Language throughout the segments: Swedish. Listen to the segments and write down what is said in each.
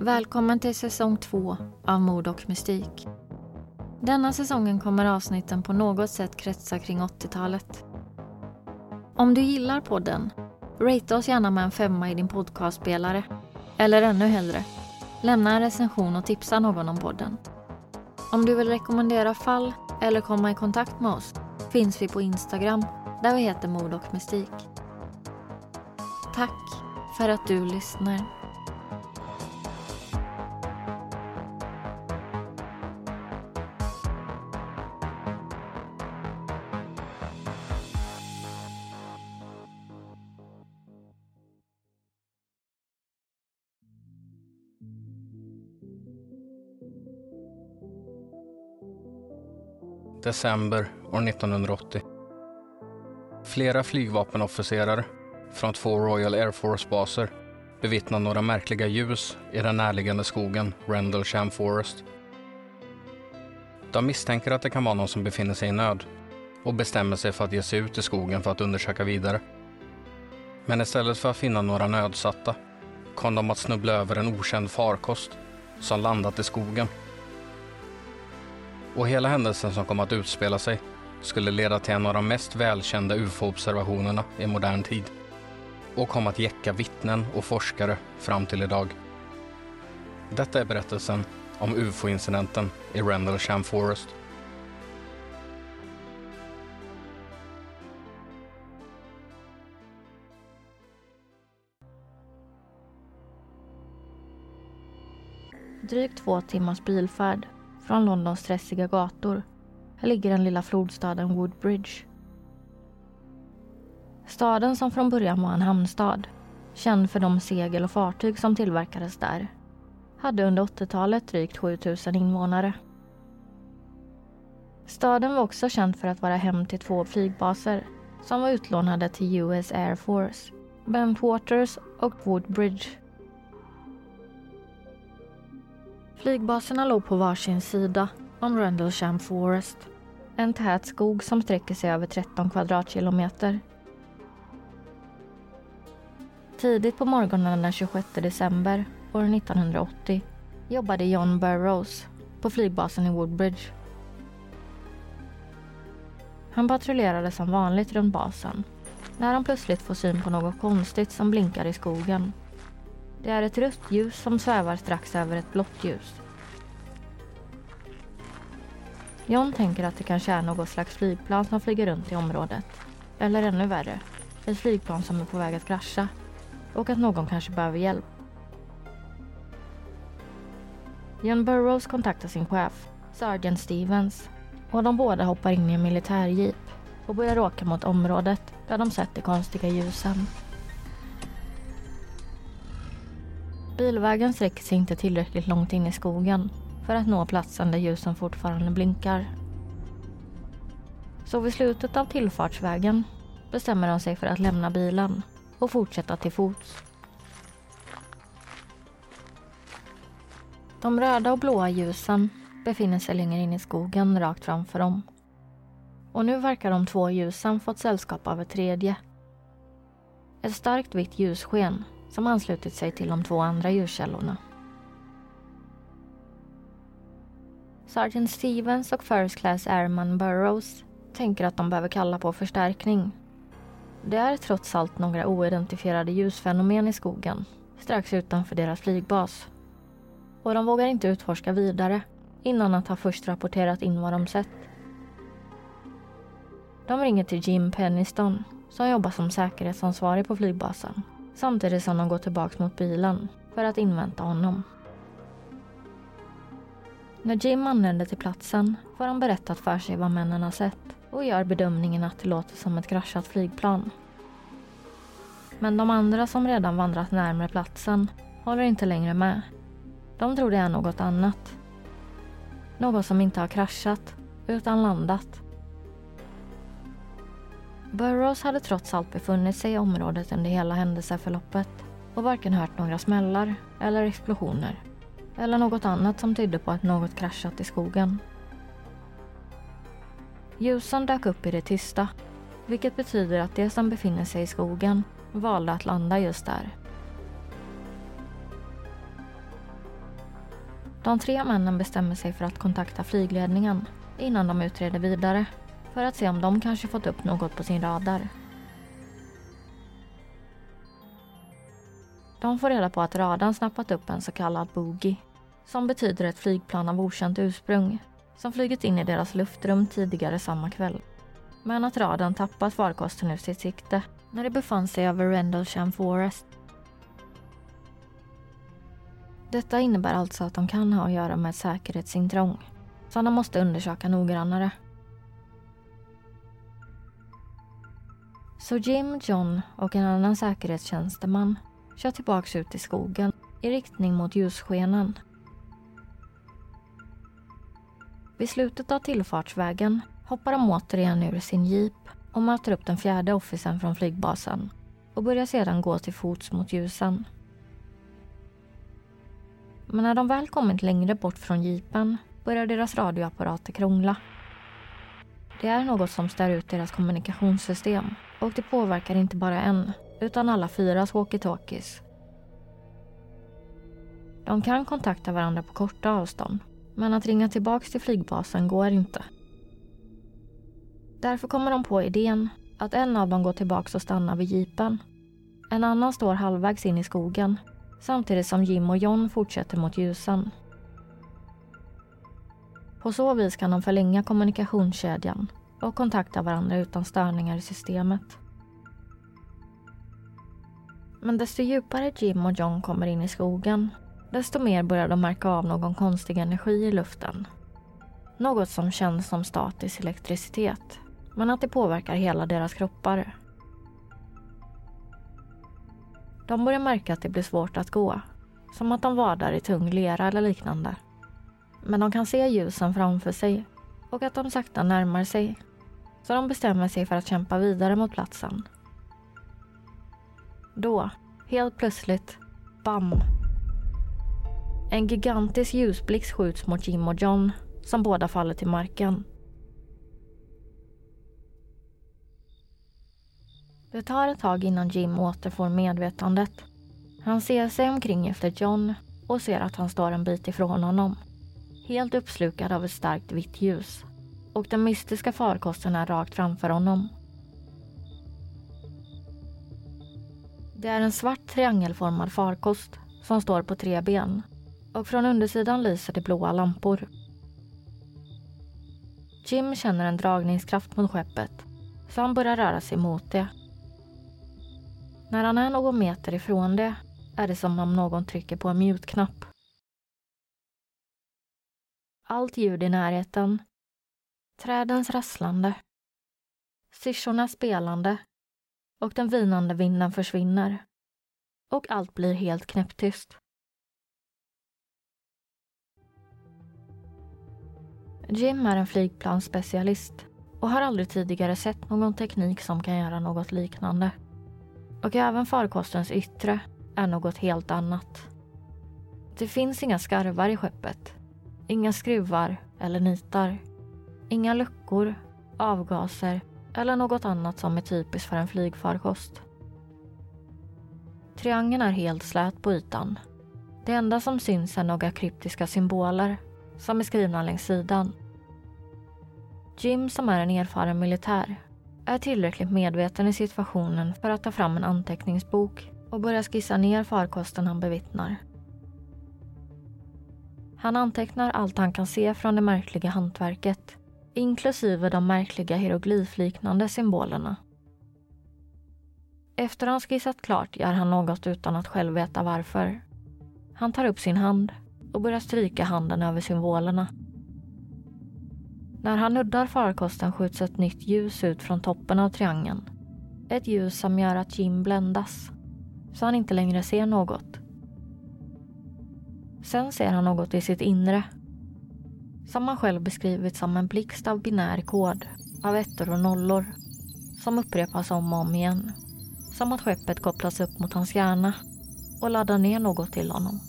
Välkommen till säsong två av Mord och mystik. Denna säsongen kommer avsnitten på något sätt kretsa kring 80-talet. Om du gillar podden, rate oss gärna med en femma i din podcastspelare. Eller ännu hellre, lämna en recension och tipsa någon om podden. Om du vill rekommendera fall eller komma i kontakt med oss finns vi på Instagram där vi heter Mord och mystik. Tack för att du lyssnar. December år 1980. Flera flygvapenofficerare från två Royal Air Force-baser bevittnar några märkliga ljus i den närliggande skogen Rendlesham Forest. De misstänker att det kan vara någon som befinner sig i nöd och bestämmer sig för att ge sig ut i skogen för att undersöka vidare. Men istället för att finna några nödsatta kom de att snubbla över en okänd farkost som landat i skogen. Och hela händelsen som kom att utspela sig skulle leda till en av de mest välkända ufo-observationerna i modern tid och kom att jäcka vittnen och forskare fram till idag. Detta är berättelsen om ufo-incidenten i Rendlesham Forest. Drygt två timmars bilfärd från Londons stressiga gator här ligger den lilla flodstaden Woodbridge. Staden som från början var en hamnstad, känd för de segel och fartyg som tillverkades där, hade under 80-talet drygt 7000 invånare. Staden var också känd för att vara hem till två flygbaser som var utlånade till US Air Force, Bentwaters och Woodbridge. Flygbaserna låg på varsin sida om Rendlesham Forest. En tät skog som sträcker sig över 13 kvadratkilometer. Tidigt på morgonen den 26 december år 1980 jobbade John Burroughs på flygbasen i Woodbridge. Han patrullerade som vanligt runt basen när han plötsligt får syn på något konstigt som blinkar i skogen. Det är ett rött ljus som svävar strax över ett blått ljus. John tänker att det kanske är något slags flygplan som flyger runt i området. Eller ännu värre, ett flygplan som är på väg att krascha. Och att någon kanske behöver hjälp. John Burroughs kontaktar sin chef, Sergeant Stevens. Och de båda hoppar in i en militärjeep och börjar åka mot området där de sett de konstiga ljusen. Bilvägen sträcker sig inte tillräckligt långt in i skogen för att nå platsen där ljusen fortfarande blinkar. Så vid slutet av tillfartsvägen bestämmer de sig för att lämna bilen och fortsätta till fots. De röda och blåa ljusen befinner sig längre in i skogen rakt framför dem. Och nu verkar de två ljusen fått sällskap av ett tredje. Ett starkt vitt ljussken som anslutit sig till de två andra ljuskällorna. Sergeant Stevens och First Class Airman Burroughs tänker att de behöver kalla på förstärkning. Det är trots allt några oidentifierade ljusfenomen i skogen strax utanför deras flygbas. Och de vågar inte utforska vidare innan att ha först rapporterat in vad de sett. De ringer till Jim Penniston som jobbar som säkerhetsansvarig på flygbasen samtidigt som de går tillbaka mot bilen för att invänta honom. När Jim anländer till platsen får han berättat för sig vad männen har sett och gör bedömningen att det låter som ett kraschat flygplan. Men de andra som redan vandrat närmare platsen håller inte längre med. De tror det är något annat. Något som inte har kraschat, utan landat. Burroughs hade trots allt befunnit sig i området under hela händelseförloppet och varken hört några smällar eller explosioner eller något annat som tydde på att något kraschat i skogen. Ljusen dök upp i det tysta, vilket betyder att det som befinner sig i skogen valde att landa just där. De tre männen bestämmer sig för att kontakta flygledningen innan de utreder vidare för att se om de kanske fått upp något på sin radar. De får reda på att radarn snappat upp en så kallad boogie som betyder ett flygplan av okänt ursprung som flugit in i deras luftrum tidigare samma kväll. Men att radarn tappat farkosten ur sitt sikte när det befann sig över Rendlesham Forest. Detta innebär alltså att de kan ha att göra med ett säkerhetsintrång som de måste undersöka noggrannare. Så Jim, John och en annan säkerhetstjänsteman kör tillbaks ut i skogen i riktning mot ljusskenen. Vid slutet av tillfartsvägen hoppar de återigen ur sin jeep och möter upp den fjärde officen från flygbasen och börjar sedan gå till fots mot ljusen. Men när de väl kommit längre bort från jeepen börjar deras radioapparater krångla. Det är något som stör ut deras kommunikationssystem och det påverkar inte bara en utan alla fyras walkie-talkies. De kan kontakta varandra på korta avstånd men att ringa tillbaks till flygbasen går inte. Därför kommer de på idén att en av dem går tillbaks och stannar vid jeepen. En annan står halvvägs in i skogen samtidigt som Jim och John fortsätter mot ljusen. På så vis kan de förlänga kommunikationskedjan och kontakta varandra utan störningar i systemet. Men desto djupare Jim och John kommer in i skogen desto mer börjar de märka av någon konstig energi i luften. Något som känns som statisk elektricitet, men att det påverkar hela deras kroppar. De börjar märka att det blir svårt att gå, som att de vadar i tung lera eller liknande. Men de kan se ljusen framför sig och att de sakta närmar sig. Så de bestämmer sig för att kämpa vidare mot platsen. Då, helt plötsligt, BAM! En gigantisk ljusblixt skjuts mot Jim och John som båda faller till marken. Det tar ett tag innan Jim återfår medvetandet. Han ser sig omkring efter John och ser att han står en bit ifrån honom. Helt uppslukad av ett starkt vitt ljus. Och den mystiska farkosten är rakt framför honom. Det är en svart triangelformad farkost som står på tre ben och från undersidan lyser det blåa lampor. Jim känner en dragningskraft mot skeppet så han börjar röra sig mot det. När han är någon meter ifrån det är det som om någon trycker på en mute-knapp. Allt ljud i närheten, trädens rasslande, syrsornas spelande och den vinande vinden försvinner. Och allt blir helt knäpptyst. Jim är en flygplansspecialist och har aldrig tidigare sett någon teknik som kan göra något liknande. Och även farkostens yttre är något helt annat. Det finns inga skarvar i skeppet. Inga skruvar eller nitar. Inga luckor, avgaser eller något annat som är typiskt för en flygfarkost. Triangeln är helt slät på ytan. Det enda som syns är några kryptiska symboler som är skrivna längs sidan. Jim, som är en erfaren militär, är tillräckligt medveten i situationen för att ta fram en anteckningsbok och börja skissa ner farkosten han bevittnar. Han antecknar allt han kan se från det märkliga hantverket inklusive de märkliga hieroglyfliknande symbolerna. Efter han skissat klart gör han något utan att själv veta varför. Han tar upp sin hand och börjar stryka handen över symbolerna. När han nuddar farkosten skjuts ett nytt ljus ut från toppen av triangeln. Ett ljus som gör att Jim bländas, så han inte längre ser något. Sen ser han något i sitt inre. Som han själv beskrivit som en blixt av binär kod, av ettor och nollor. Som upprepas om och om igen. Som att skeppet kopplas upp mot hans hjärna och laddar ner något till honom.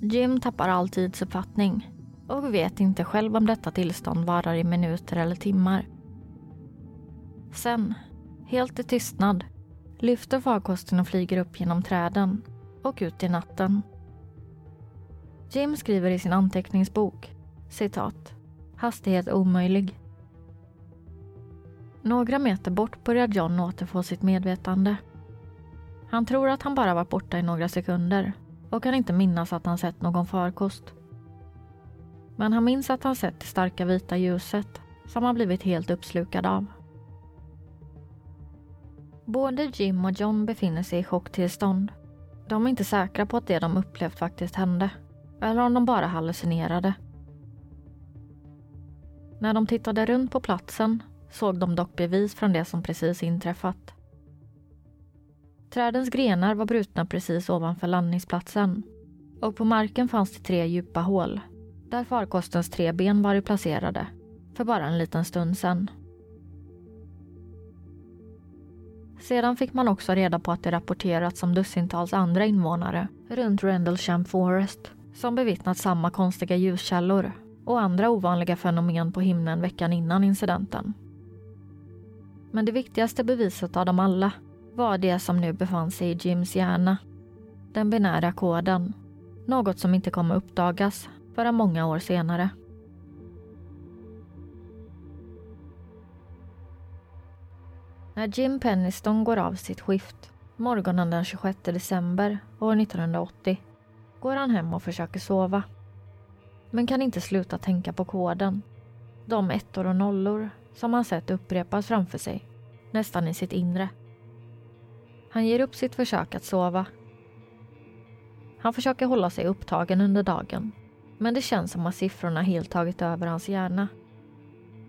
Jim tappar all tidsuppfattning och vet inte själv om detta tillstånd varar i minuter eller timmar. Sen, helt i tystnad, lyfter farkosten och flyger upp genom träden och ut i natten. Jim skriver i sin anteckningsbok, citat, hastighet omöjlig. Några meter bort börjar John återfå sitt medvetande. Han tror att han bara varit borta i några sekunder och kan inte minnas att han sett någon farkost. Men han minns att han sett det starka vita ljuset som han blivit helt uppslukad av. Både Jim och John befinner sig i chocktillstånd. De är inte säkra på att det de upplevt faktiskt hände. Eller om de bara hallucinerade. När de tittade runt på platsen såg de dock bevis från det som precis inträffat. Trädens grenar var brutna precis ovanför landningsplatsen och på marken fanns det tre djupa hål där farkostens tre ben varit placerade för bara en liten stund sedan. Sedan fick man också reda på att det rapporterats om dussintals andra invånare runt Rendlesham Forest som bevittnat samma konstiga ljuskällor och andra ovanliga fenomen på himlen veckan innan incidenten. Men det viktigaste beviset av dem alla var det som nu befann sig i Jims hjärna. Den binära koden. Något som inte kommer uppdagas förrän många år senare. När Jim Penniston går av sitt skift morgonen den 26 december år 1980 går han hem och försöker sova. Men kan inte sluta tänka på koden. De ettor och nollor som han sett upprepas framför sig, nästan i sitt inre. Han ger upp sitt försök att sova. Han försöker hålla sig upptagen under dagen men det känns som att siffrorna helt tagit över hans hjärna.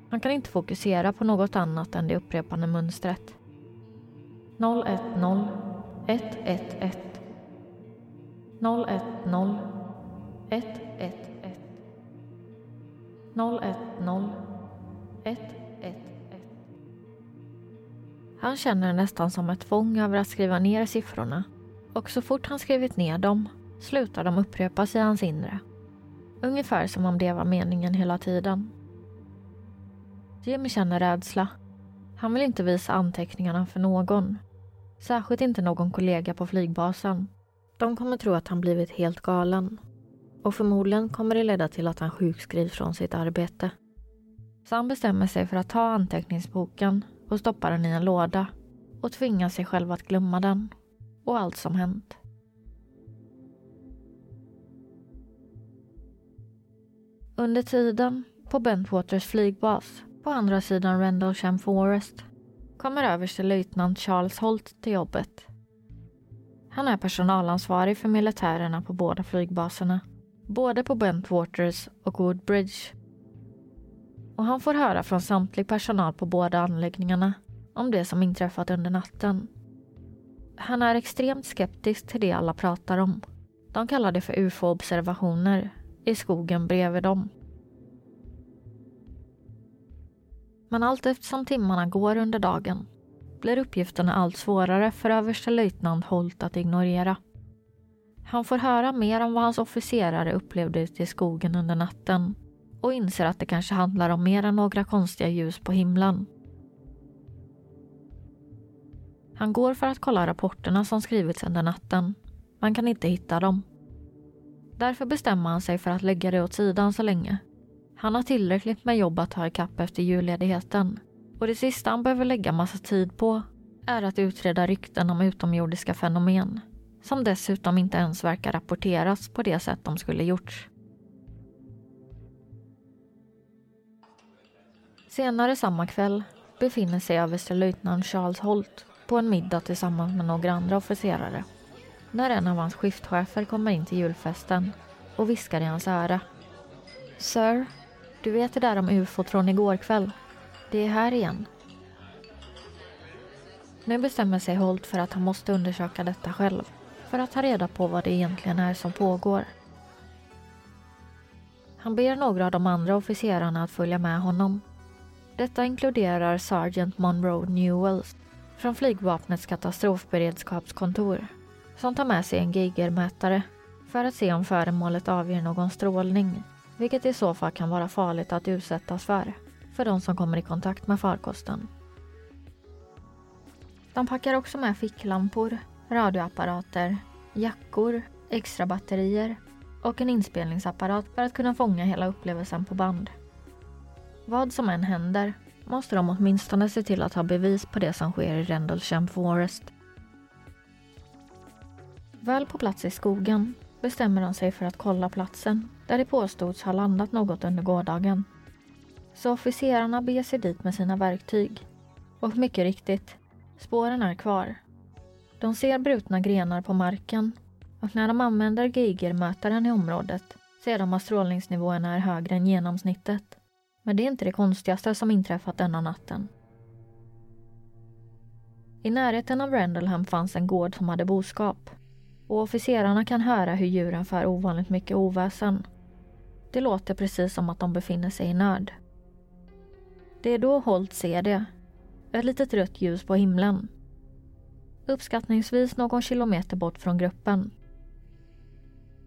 Han kan inte fokusera på något annat än det upprepande mönstret. 010 111 010 111 010 111 Han känner nästan som ett tvång över att skriva ner siffrorna och så fort han skrivit ner dem slutar de upprepas i hans inre. Ungefär som om det var meningen hela tiden. Jim känner rädsla. Han vill inte visa anteckningarna för någon. Särskilt inte någon kollega på flygbasen. De kommer tro att han blivit helt galen. Och förmodligen kommer det leda till att han sjukskrivs från sitt arbete. Så han bestämmer sig för att ta anteckningsboken och stoppa den i en låda och tvinga sig själv att glömma den och allt som hänt. Under tiden på Bentwaters flygbas på andra sidan Rendlesham Forest kommer överstelöjtnant Charles Holt till jobbet. Han är personalansvarig för militärerna på båda flygbaserna, både på Bentwaters och Woodbridge. Och han får höra från samtlig personal på båda anläggningarna om det som inträffat under natten. Han är extremt skeptisk till det alla pratar om. De kallar det för ufo-observationer i skogen bredvid dem. Men allt eftersom timmarna går under dagen blir uppgifterna allt svårare för överstelöjtnant Holt att ignorera. Han får höra mer om vad hans officerare upplevde ute i skogen under natten och inser att det kanske handlar om mer än några konstiga ljus på himlen. Han går för att kolla rapporterna som skrivits under natten, men kan inte hitta dem. Därför bestämmer han sig för att lägga det åt sidan så länge. Han har tillräckligt med jobb att ta ikapp efter julledigheten och det sista han behöver lägga massa tid på är att utreda rykten om utomjordiska fenomen som dessutom inte ens verkar rapporteras på det sätt de skulle gjorts. Senare samma kväll befinner sig överstelöjtnant Charles Holt på en middag tillsammans med några andra officerare när en av hans skiftchefer kommer in till julfesten och viskar i hans öra. Sir, du vet det där om ufot från igår kväll? Det är här igen. Nu bestämmer sig Holt för att han måste undersöka detta själv för att ta reda på vad det egentligen är som pågår. Han ber några av de andra officerarna att följa med honom. Detta inkluderar Sergeant Monroe Newells från flygvapnets katastrofberedskapskontor som tar med sig en geigermätare för att se om föremålet avger någon strålning, vilket i så fall kan vara farligt att utsättas för, för de som kommer i kontakt med farkosten. De packar också med ficklampor, radioapparater, jackor, extra batterier och en inspelningsapparat för att kunna fånga hela upplevelsen på band. Vad som än händer måste de åtminstone se till att ha bevis på det som sker i Rendlesham Forest. Väl på plats i skogen bestämmer de sig för att kolla platsen där det påstods ha landat något under gårdagen. Så officerarna beger sig dit med sina verktyg. Och mycket riktigt, spåren är kvar. De ser brutna grenar på marken och när de använder Geigermätaren i området ser de att strålningsnivåerna är högre än genomsnittet. Men det är inte det konstigaste som inträffat denna natten. I närheten av Randallham fanns en gård som hade boskap och officerarna kan höra hur djuren för ovanligt mycket oväsen. Det låter precis som att de befinner sig i nöd. Det är då Holt ser det. Ett litet rött ljus på himlen. Uppskattningsvis någon kilometer bort från gruppen.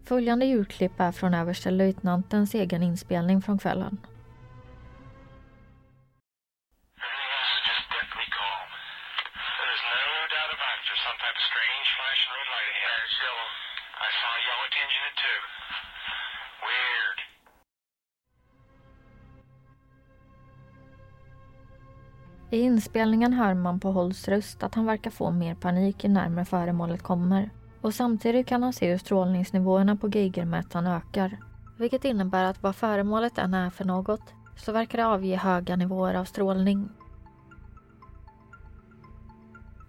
Följande ljudklipp är från överstelöjtnantens egen inspelning från kvällen. I inspelningen hör man på Holts röst att han verkar få mer panik ju närmare föremålet kommer. Och samtidigt kan han se hur strålningsnivåerna på Geigermätaren ökar. Vilket innebär att vad föremålet än är för något så verkar det avge höga nivåer av strålning.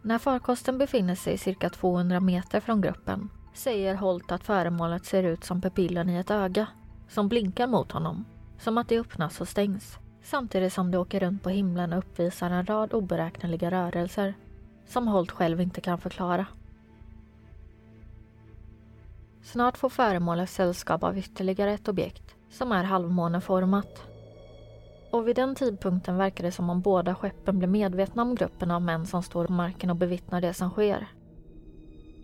När farkosten befinner sig cirka 200 meter från gruppen säger Holt att föremålet ser ut som pupillen i ett öga som blinkar mot honom, som att det öppnas och stängs samtidigt som det åker runt på himlen och uppvisar en rad oberäkneliga rörelser som Holt själv inte kan förklara. Snart får föremålet sällskap av ytterligare ett objekt som är halvmåneformat. Och vid den tidpunkten verkar det som om båda skeppen blir medvetna om gruppen av män som står på marken och bevittnar det som sker.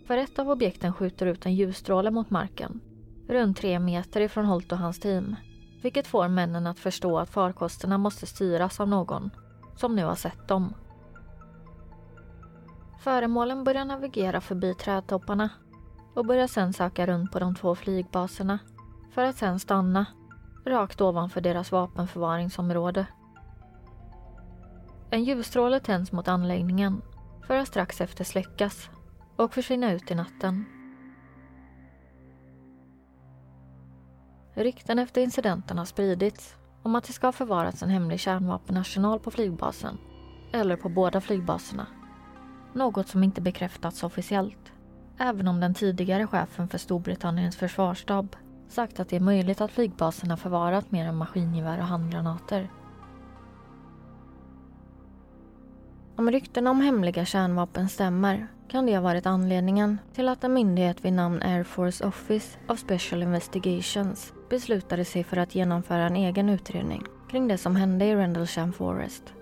För ett av objekten skjuter ut en ljusstråle mot marken, runt tre meter ifrån Holt och hans team vilket får männen att förstå att farkosterna måste styras av någon som nu har sett dem. Föremålen börjar navigera förbi trädtopparna och börjar sedan söka runt på de två flygbaserna för att sedan stanna rakt ovanför deras vapenförvaringsområde. En ljusstråle tänds mot anläggningen för att strax efter släckas och försvinna ut i natten. Rykten efter incidenten har spridits om att det ska ha förvarats en hemlig kärnvapenarsenal på flygbasen. Eller på båda flygbaserna. Något som inte bekräftats officiellt. Även om den tidigare chefen för Storbritanniens försvarsstab sagt att det är möjligt att flygbaserna förvarat mer än maskingevär och handgranater. Om ryktena om hemliga kärnvapen stämmer kan det ha varit anledningen till att en myndighet vid namn Air Force Office of Special Investigations beslutade sig för att genomföra en egen utredning kring det som hände i Rendlesham Forest.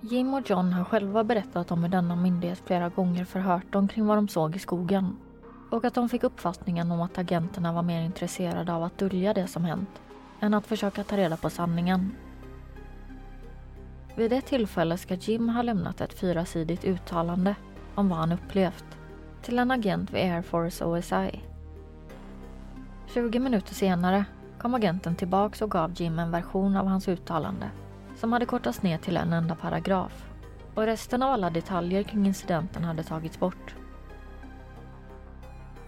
Jim och John har själva berättat om hur denna myndighet flera gånger förhört dem kring vad de såg i skogen och att de fick uppfattningen om att agenterna var mer intresserade av att dölja det som hänt än att försöka ta reda på sanningen. Vid det tillfälle ska Jim ha lämnat ett fyrasidigt uttalande om vad han upplevt till en agent vid Air Force OSI 20 minuter senare kom agenten tillbaks och gav Jim en version av hans uttalande som hade kortats ner till en enda paragraf. Och resten av alla detaljer kring incidenten hade tagits bort.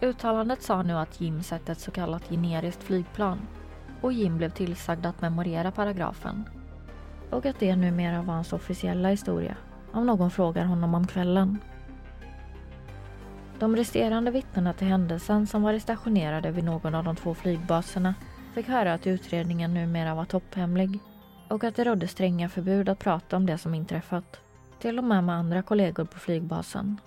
Uttalandet sa nu att Jim sett ett så kallat generiskt flygplan och Jim blev tillsagd att memorera paragrafen. Och att det numera var hans officiella historia om någon frågar honom om kvällen de resterande vittnena till händelsen som varit stationerade vid någon av de två flygbaserna fick höra att utredningen numera var topphemlig och att det rådde stränga förbud att prata om det som inträffat. Till och med med andra kollegor på flygbasen.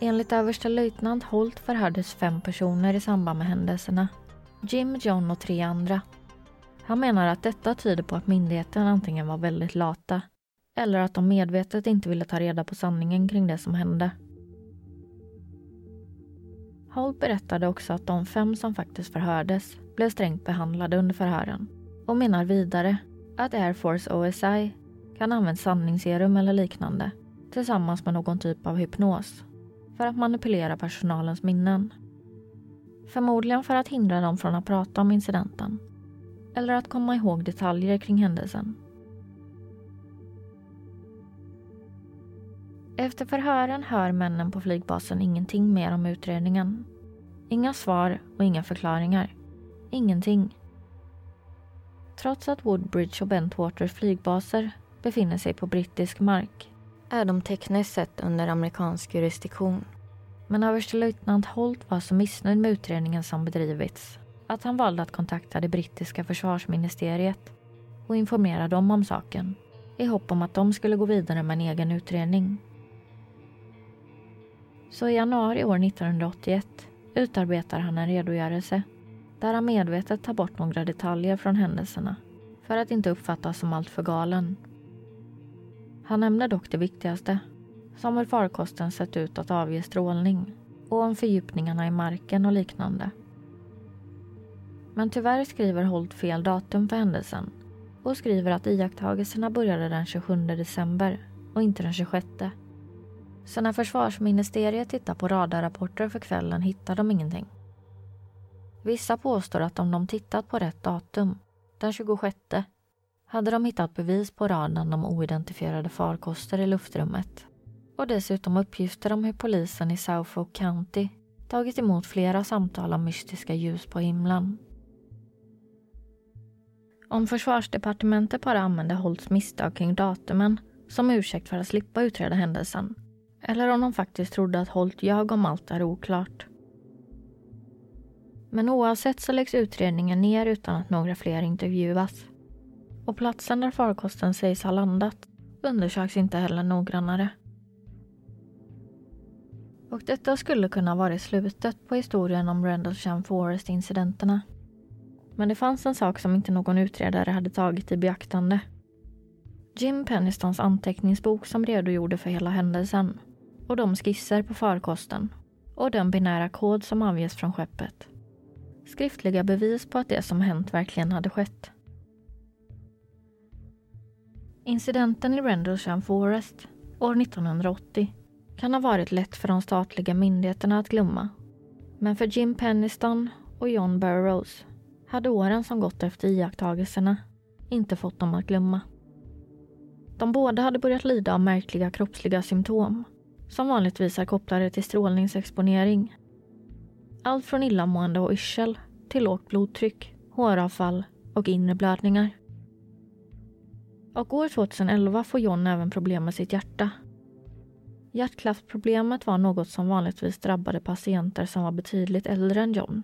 Enligt överstelöjtnant Holt förhördes fem personer i samband med händelserna. Jim, John och tre andra. Han menar att detta tyder på att myndigheten antingen var väldigt lata eller att de medvetet inte ville ta reda på sanningen kring det som hände. Holt berättade också att de fem som faktiskt förhördes blev strängt behandlade under förhören och menar vidare att Air Force OSI kan ha använt sanningsserum eller liknande tillsammans med någon typ av hypnos för att manipulera personalens minnen. Förmodligen för att hindra dem från att prata om incidenten eller att komma ihåg detaljer kring händelsen. Efter förhören hör männen på flygbasen ingenting mer om utredningen. Inga svar och inga förklaringar. Ingenting. Trots att Woodbridge och Bentwaters flygbaser befinner sig på brittisk mark är de tekniskt sett under amerikansk jurisdiktion. Men överstelöjtnant Holt var så missnöjd med utredningen som bedrivits att han valde att kontakta det brittiska försvarsministeriet och informera dem om saken i hopp om att de skulle gå vidare med en egen utredning. Så i januari år 1981 utarbetar han en redogörelse där han medvetet tar bort några detaljer från händelserna för att inte uppfattas som alltför galen. Han nämner dock det viktigaste, som hur farkosten sett ut att avge strålning och om fördjupningarna i marken och liknande. Men tyvärr skriver Holt fel datum för händelsen och skriver att iakttagelserna började den 27 december och inte den 26. Så när försvarsministeriet tittar på radarrapporter för kvällen hittar de ingenting. Vissa påstår att om de tittat på rätt datum, den 26, hade de hittat bevis på radarn om oidentifierade farkoster i luftrummet. Och dessutom uppgifter om hur polisen i Suffolk County tagit emot flera samtal om mystiska ljus på himlen. Om försvarsdepartementet bara använde Holts misstag kring datumen som ursäkt för att slippa utreda händelsen eller om de faktiskt trodde att Holt ljög om allt är oklart. Men oavsett så läggs utredningen ner utan att några fler intervjuas. Och platsen där farkosten sägs ha landat undersöks inte heller noggrannare. Och detta skulle kunna vara slutet på historien om Rendlesham Forest-incidenterna. Men det fanns en sak som inte någon utredare hade tagit i beaktande. Jim Pennistons anteckningsbok som redogjorde för hela händelsen och de skisser på farkosten och den binära kod som avges från skeppet. Skriftliga bevis på att det som hänt verkligen hade skett. Incidenten i Rendlesham Forest år 1980 kan ha varit lätt för de statliga myndigheterna att glömma. Men för Jim Penniston och John Burroughs hade åren som gått efter iakttagelserna inte fått dem att glömma. De båda hade börjat lida av märkliga kroppsliga symptom som vanligtvis är kopplade till strålningsexponering. Allt från illamående och yrsel till lågt blodtryck, håravfall och inre blödningar. Och år 2011 får John även problem med sitt hjärta. Hjärtklaffproblemet var något som vanligtvis drabbade patienter som var betydligt äldre än John.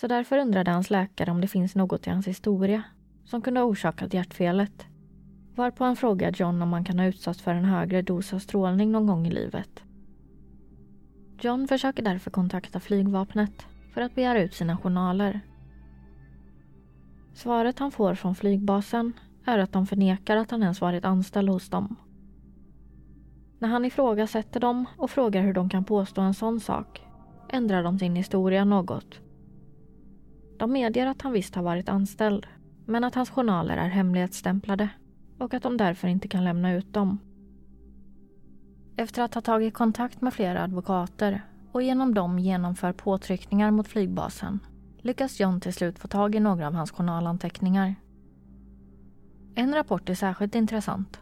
Så därför undrade hans läkare om det finns något i hans historia som kunde ha orsakat hjärtfelet. Varpå han frågar John om han kan ha utsatts för en högre dos av strålning någon gång i livet. John försöker därför kontakta flygvapnet för att begära ut sina journaler. Svaret han får från flygbasen är att de förnekar att han ens varit anställd hos dem. När han ifrågasätter dem och frågar hur de kan påstå en sån sak ändrar de sin historia något. De medger att han visst har varit anställd men att hans journaler är hemlighetsstämplade och att de därför inte kan lämna ut dem. Efter att ha tagit kontakt med flera advokater och genom dem genomför påtryckningar mot flygbasen lyckas John till slut få tag i några av hans journalanteckningar. En rapport är särskilt intressant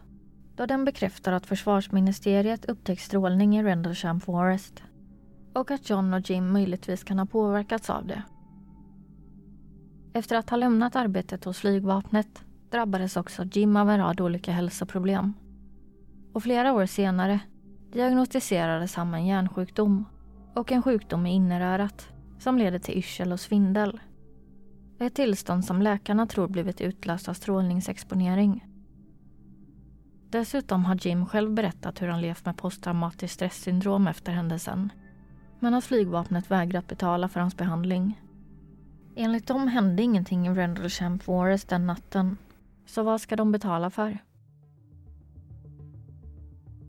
då den bekräftar att försvarsministeriet upptäckt strålning i Rendlesham Forest och att John och Jim möjligtvis kan ha påverkats av det. Efter att ha lämnat arbetet hos flygvapnet drabbades också Jim av en rad olika hälsoproblem. Och flera år senare diagnostiserades han med en hjärnsjukdom och en sjukdom i innerörat som leder till yrsel och svindel. Ett tillstånd som läkarna tror blivit utlöst av strålningsexponering. Dessutom har Jim själv berättat hur han levt med posttraumatiskt stresssyndrom efter händelsen. Men att flygvapnet vägrat betala för hans behandling. Enligt dem hände ingenting i Rendlesham Forest den natten så vad ska de betala för?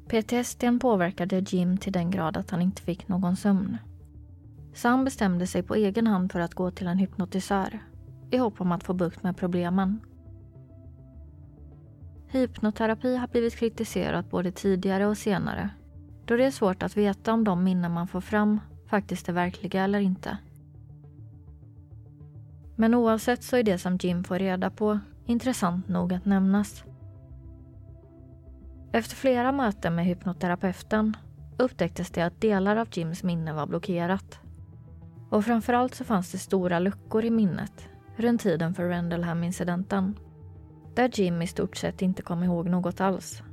PTSDn påverkade Jim till den grad att han inte fick någon sömn. Så han bestämde sig på egen hand för att gå till en hypnotisör i hopp om att få bukt med problemen. Hypnoterapi har blivit kritiserat både tidigare och senare då det är svårt att veta om de minnen man får fram faktiskt är verkliga eller inte. Men oavsett så är det som Jim får reda på intressant nog att nämnas. Efter flera möten med hypnoterapeuten upptäcktes det att delar av Jims minne var blockerat. Och framförallt så fanns det stora luckor i minnet runt tiden för Rendleham-incidenten. Där Jim i stort sett inte kom ihåg något alls.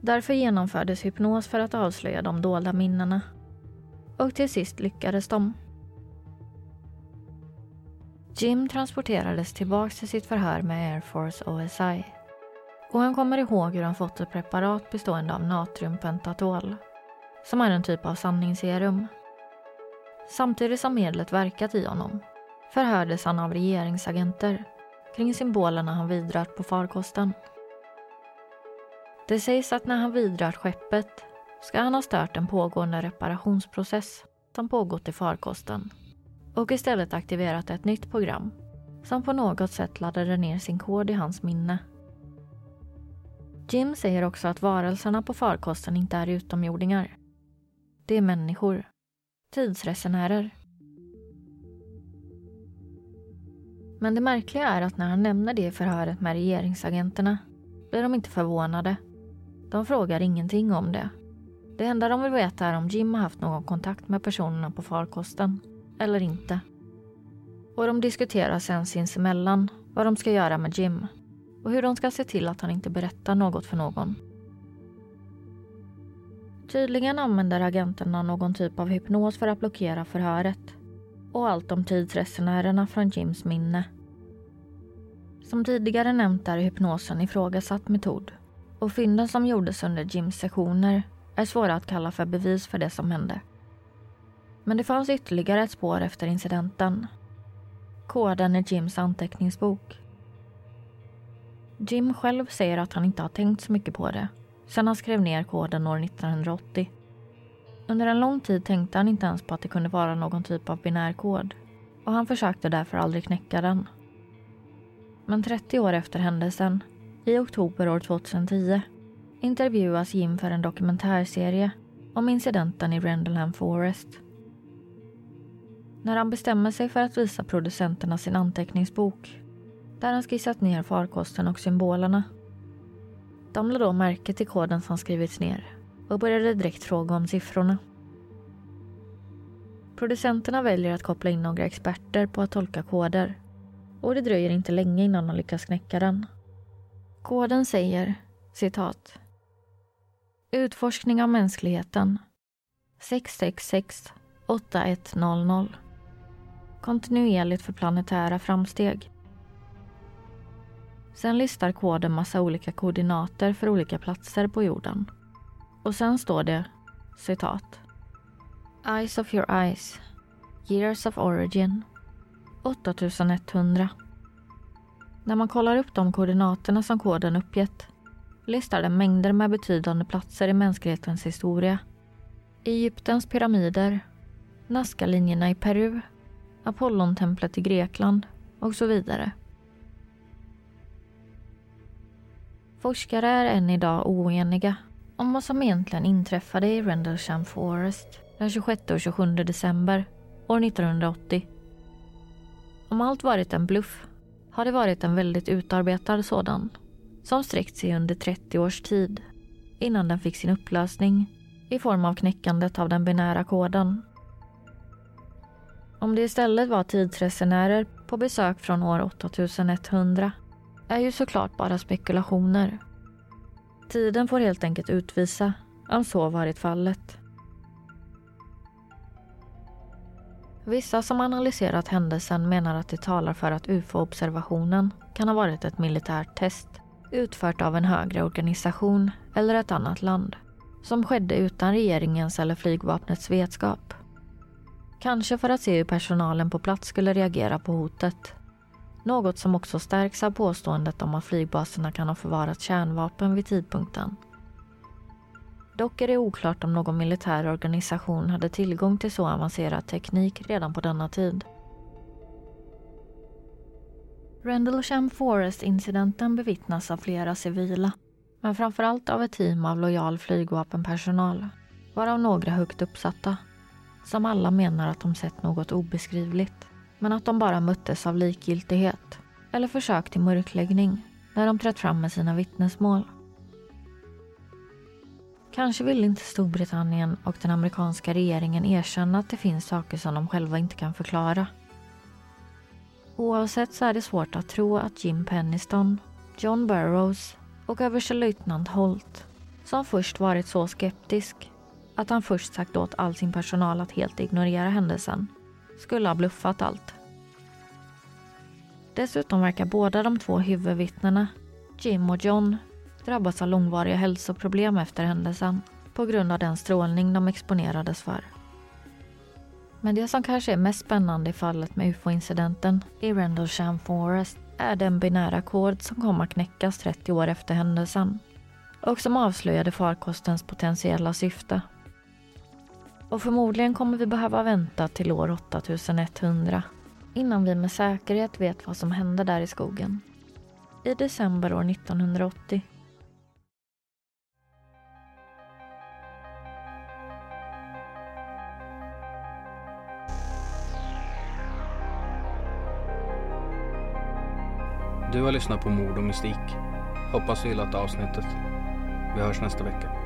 Därför genomfördes hypnos för att avslöja de dolda minnena. Och till sist lyckades de. Jim transporterades tillbaka till sitt förhör med Air Force OSI. Och han kommer ihåg hur han fått ett preparat bestående av natriumpentatol, som är en typ av sanningsserum. Samtidigt som medlet verkat i honom förhördes han av regeringsagenter kring symbolerna han vidrört på farkosten. Det sägs att när han vidrört skeppet ska han ha stört en pågående reparationsprocess som pågått i farkosten och istället aktiverat ett nytt program som på något sätt laddade ner sin kod i hans minne. Jim säger också att varelserna på farkosten inte är utomjordingar. Det är människor. Tidsresenärer. Men det märkliga är att när han nämner det i förhöret med regeringsagenterna blir de inte förvånade. De frågar ingenting om det. Det enda de vill veta är om Jim har haft någon kontakt med personerna på farkosten eller inte. Och de diskuterar sen sinsemellan vad de ska göra med Jim och hur de ska se till att han inte berättar något för någon. Tydligen använder agenterna någon typ av hypnos för att blockera förhöret och allt om tidsresenärerna från Jims minne. Som tidigare nämnt är hypnosen ifrågasatt metod och fynden som gjordes under Jims sessioner är svåra att kalla för bevis för det som hände. Men det fanns ytterligare ett spår efter incidenten. Koden i Jims anteckningsbok. Jim själv säger att han inte har tänkt så mycket på det sen han skrev ner koden år 1980. Under en lång tid tänkte han inte ens på att det kunde vara någon typ av binär kod och han försökte därför aldrig knäcka den. Men 30 år efter händelsen, i oktober år 2010, intervjuas Jim för en dokumentärserie om incidenten i Rendleham Forest. När han bestämmer sig för att visa producenterna sin anteckningsbok där han skissat ner farkosten och symbolerna. De lade då märke till koden som skrivits ner och började direkt fråga om siffrorna. Producenterna väljer att koppla in några experter på att tolka koder och det dröjer inte länge innan de lyckas knäcka den. Koden säger citat Utforskning av mänskligheten 666 8100 Kontinuerligt för planetära framsteg. Sen listar koden massa olika koordinater för olika platser på jorden. Och sen står det citat. Eyes of your eyes. Years of origin. 8100. När man kollar upp de koordinaterna som koden uppgett listar den mängder med betydande platser i mänsklighetens historia. Egyptens pyramider, Nazca-linjerna i Peru, Apollontemplet i Grekland och så vidare. Forskare är än idag oeniga om vad som egentligen inträffade i Rendlesham Forest den 26 och 27 december år 1980. Om allt varit en bluff har det varit en väldigt utarbetad sådan som sträckt sig under 30 års tid innan den fick sin upplösning i form av knäckandet av den binära koden. Om det istället var tidsresenärer på besök från år 8100 är ju såklart bara spekulationer. Tiden får helt enkelt utvisa om så varit fallet. Vissa som analyserat händelsen menar att det talar för att ufo-observationen kan ha varit ett militärt test utfört av en högre organisation eller ett annat land som skedde utan regeringens eller flygvapnets vetskap. Kanske för att se hur personalen på plats skulle reagera på hotet något som också stärks av påståendet om att flygbaserna kan ha förvarat kärnvapen vid tidpunkten. Dock är det oklart om någon militär organisation hade tillgång till så avancerad teknik redan på denna tid. Rendlesham Forest-incidenten bevittnas av flera civila men framförallt av ett team av lojal flygvapenpersonal varav några högt uppsatta som alla menar att de sett något obeskrivligt men att de bara möttes av likgiltighet eller försök till mörkläggning när de trätt fram med sina vittnesmål. Kanske vill inte Storbritannien och den amerikanska regeringen erkänna att det finns saker som de själva inte kan förklara. Oavsett så är det svårt att tro att Jim Penniston, John Burroughs och överstelöjtnant Holt, som först varit så skeptisk att han först sagt åt all sin personal att helt ignorera händelsen, skulle ha bluffat allt. Dessutom verkar båda de två huvudvittnena, Jim och John, drabbats av långvariga hälsoproblem efter händelsen på grund av den strålning de exponerades för. Men det som kanske är mest spännande i fallet med ufo-incidenten i Rendlesham Forest är den binära kod som kom att knäckas 30 år efter händelsen och som avslöjade farkostens potentiella syfte. Och förmodligen kommer vi behöva vänta till år 8100 innan vi med säkerhet vet vad som hände där i skogen. I december år 1980 Du har lyssnat på Mord och mystik. Hoppas du gillat avsnittet. Vi hörs nästa vecka.